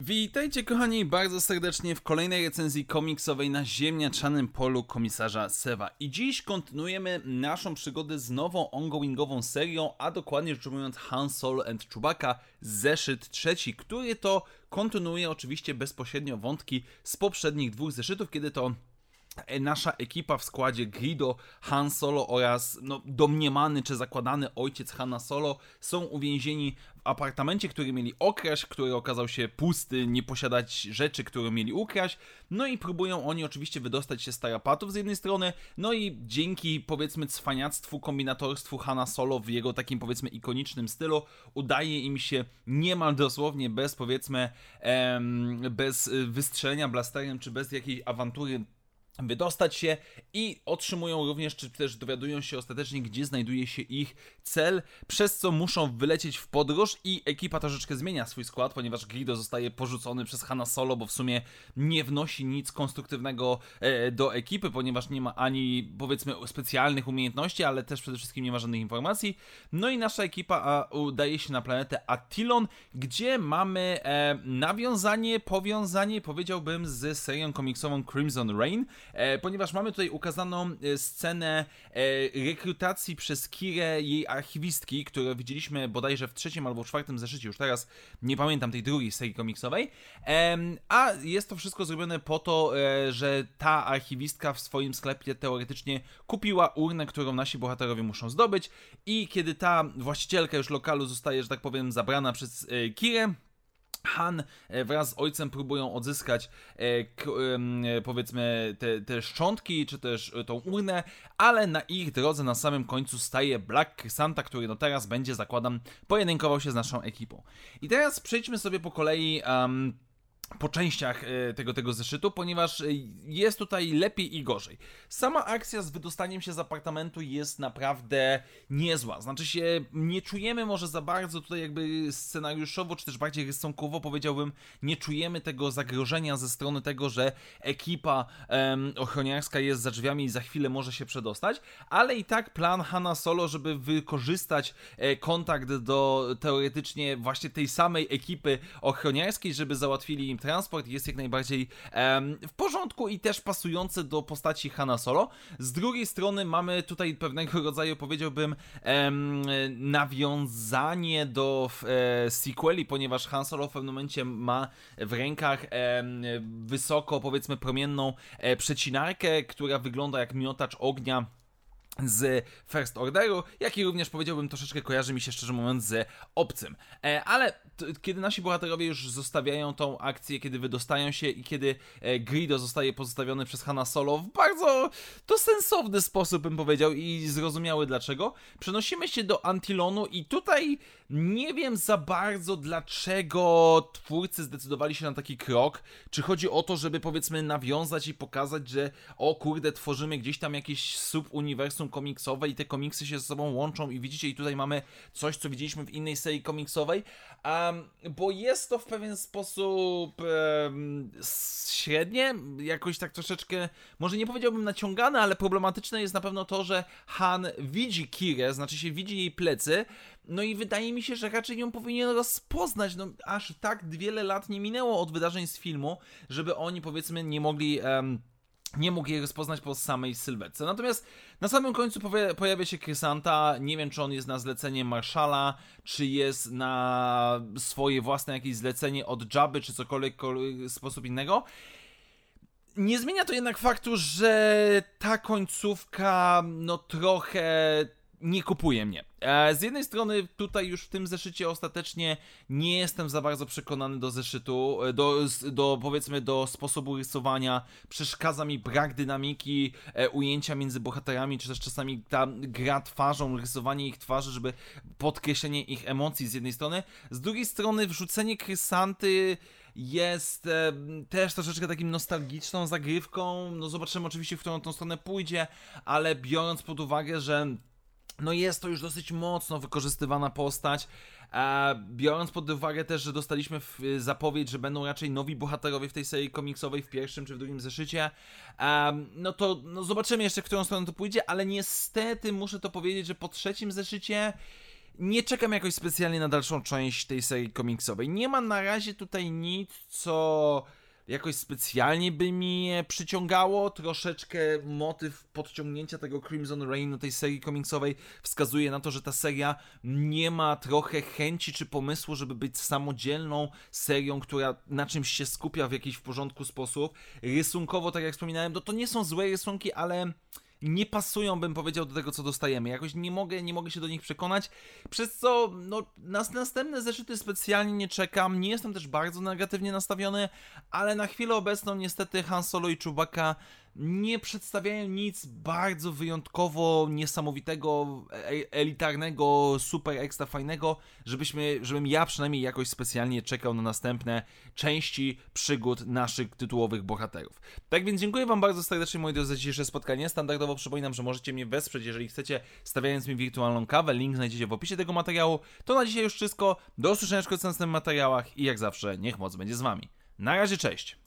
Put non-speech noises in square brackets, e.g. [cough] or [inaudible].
Witajcie kochani bardzo serdecznie w kolejnej recenzji komiksowej na ziemniaczanym polu komisarza Sewa. I dziś kontynuujemy naszą przygodę z nową ongoingową serią, a dokładnie rzecz ujmując Han Solo and Chewbacca zeszyt trzeci, który to kontynuuje oczywiście bezpośrednio wątki z poprzednich dwóch zeszytów, kiedy to nasza ekipa w składzie Grido, Han Solo oraz no, domniemany czy zakładany ojciec Hanna Solo są uwięzieni w apartamencie, który mieli okraść, który okazał się pusty, nie posiadać rzeczy, które mieli ukraść. No i próbują oni oczywiście wydostać się z tarapatów z jednej strony, no i dzięki powiedzmy cwaniactwu, kombinatorstwu Hanna Solo w jego takim powiedzmy ikonicznym stylu udaje im się niemal dosłownie bez powiedzmy em, bez wystrzelenia blasterem czy bez jakiejś awantury wydostać się i otrzymują również, czy też dowiadują się ostatecznie, gdzie znajduje się ich cel, przez co muszą wylecieć w podróż i ekipa troszeczkę zmienia swój skład, ponieważ Grido zostaje porzucony przez Hanna Solo, bo w sumie nie wnosi nic konstruktywnego e, do ekipy, ponieważ nie ma ani powiedzmy specjalnych umiejętności, ale też przede wszystkim nie ma żadnych informacji. No i nasza ekipa udaje się na planetę Attilon, gdzie mamy e, nawiązanie, powiązanie, powiedziałbym, z serią komiksową Crimson Rain, ponieważ mamy tutaj ukazaną e, scenę e, rekrutacji przez Kirę jej archiwistki, którą widzieliśmy bodajże w trzecim albo czwartym zeszycie, już teraz nie pamiętam tej drugiej serii komiksowej, a jest to wszystko zrobione po to, że ta archiwistka w swoim sklepie teoretycznie kupiła urnę, którą nasi bohaterowie muszą zdobyć i kiedy ta właścicielka już lokalu zostaje, że tak powiem, zabrana przez Kirę, Han e, wraz z ojcem próbują odzyskać e, e, powiedzmy te, te szczątki, czy też tą urnę, ale na ich drodze na samym końcu staje Black Chrysanta, który no teraz będzie, zakładam, pojedynkował się z naszą ekipą. I teraz przejdźmy sobie po kolei um, po częściach e, tego, tego zeszytu, ponieważ e, jest tutaj lepiej i gorzej. Sama akcja z wydostaniem się z apartamentu jest naprawdę niezła. Znaczy się, nie czujemy może za bardzo tutaj jakby scenariuszowo, czy też bardziej rysunkowo powiedziałbym, nie czujemy tego zagrożenia ze strony tego, że ekipa um, ochroniarska jest za drzwiami i za chwilę może się przedostać, ale i tak plan Hanna Solo, żeby wykorzystać e, kontakt do teoretycznie właśnie tej samej ekipy ochroniarskiej, żeby załatwili transport jest jak najbardziej w porządku i też pasujący do postaci Hanna Solo. Z drugiej strony mamy tutaj pewnego [laughs] rodzaju, powiedziałbym, nawiązanie do e, sequeli, ponieważ Han Solo w pewnym momencie ma w rękach wysoko, powiedzmy, promienną e, przecinarkę, która wygląda jak miotacz ognia z First Orderu, jak i również powiedziałbym troszeczkę kojarzy mi się szczerze mówiąc z obcym. E, ale kiedy nasi bohaterowie już zostawiają tą akcję, kiedy wydostają się i kiedy e, Grido zostaje pozostawiony przez Hanna Solo w bardzo to sensowny sposób bym powiedział i zrozumiały dlaczego, przenosimy się do Antilonu i tutaj nie wiem za bardzo dlaczego twórcy zdecydowali się na taki krok. Czy chodzi o to, żeby powiedzmy nawiązać i pokazać, że o kurde, tworzymy gdzieś tam jakieś subuniwersum komiksowe i te komiksy się ze sobą łączą i widzicie, i tutaj mamy coś, co widzieliśmy w innej serii komiksowej, um, bo jest to w pewien sposób um, średnie, jakoś tak troszeczkę, może nie powiedziałbym naciągane, ale problematyczne jest na pewno to, że Han widzi Kirę, znaczy się widzi jej plecy, no i wydaje mi się, że raczej ją powinien rozpoznać. No, aż tak wiele lat nie minęło od wydarzeń z filmu, żeby oni powiedzmy nie mogli. Um, nie mógł jej rozpoznać po samej sylwetce. Natomiast na samym końcu pojawia się Krysanta. Nie wiem, czy on jest na zlecenie Marszala, czy jest na swoje własne jakieś zlecenie od Jabby, czy cokolwiek sposób innego. Nie zmienia to jednak faktu, że ta końcówka, no trochę nie kupuje mnie. E, z jednej strony tutaj już w tym zeszycie ostatecznie nie jestem za bardzo przekonany do zeszytu, e, do, do powiedzmy do sposobu rysowania, przeszkadza mi brak dynamiki, e, ujęcia między bohaterami, czy też czasami ta gra twarzą, rysowanie ich twarzy, żeby podkreślenie ich emocji z jednej strony, z drugiej strony wrzucenie krysanty jest e, też troszeczkę takim nostalgiczną zagrywką, no zobaczymy oczywiście, w którą tą stronę pójdzie, ale biorąc pod uwagę, że no jest to już dosyć mocno wykorzystywana postać. E, biorąc pod uwagę też, że dostaliśmy w, zapowiedź, że będą raczej nowi bohaterowie w tej serii komiksowej w pierwszym czy w drugim zeszycie, no to no zobaczymy jeszcze, w którą stronę to pójdzie, ale niestety muszę to powiedzieć, że po trzecim zeszycie nie czekam jakoś specjalnie na dalszą część tej serii komiksowej. Nie ma na razie tutaj nic, co jakoś specjalnie by mi przyciągało. Troszeczkę motyw podciągnięcia tego Crimson Rain tej serii komiksowej wskazuje na to, że ta seria nie ma trochę chęci czy pomysłu, żeby być samodzielną serią, która na czymś się skupia w jakiś w porządku sposób. Rysunkowo, tak jak wspominałem, to, to nie są złe rysunki, ale nie pasują, bym powiedział, do tego, co dostajemy. Jakoś nie mogę, nie mogę się do nich przekonać, przez co no, nas następne zeszyty specjalnie nie czekam. Nie jestem też bardzo negatywnie nastawiony, ale na chwilę obecną niestety Han Solo i Chewbacca nie przedstawiają nic bardzo wyjątkowo niesamowitego, e, elitarnego, super ekstra fajnego, żebyśmy, żebym ja przynajmniej jakoś specjalnie czekał na następne części przygód naszych tytułowych bohaterów. Tak więc dziękuję Wam bardzo serdecznie moi drodzy za dzisiejsze spotkanie. Standardowo przypominam, że możecie mnie wesprzeć, jeżeli chcecie, stawiając mi wirtualną kawę. Link znajdziecie w opisie tego materiału. To na dzisiaj już wszystko. Do usłyszenia w następnych materiałach i jak zawsze niech moc będzie z Wami. Na razie, cześć!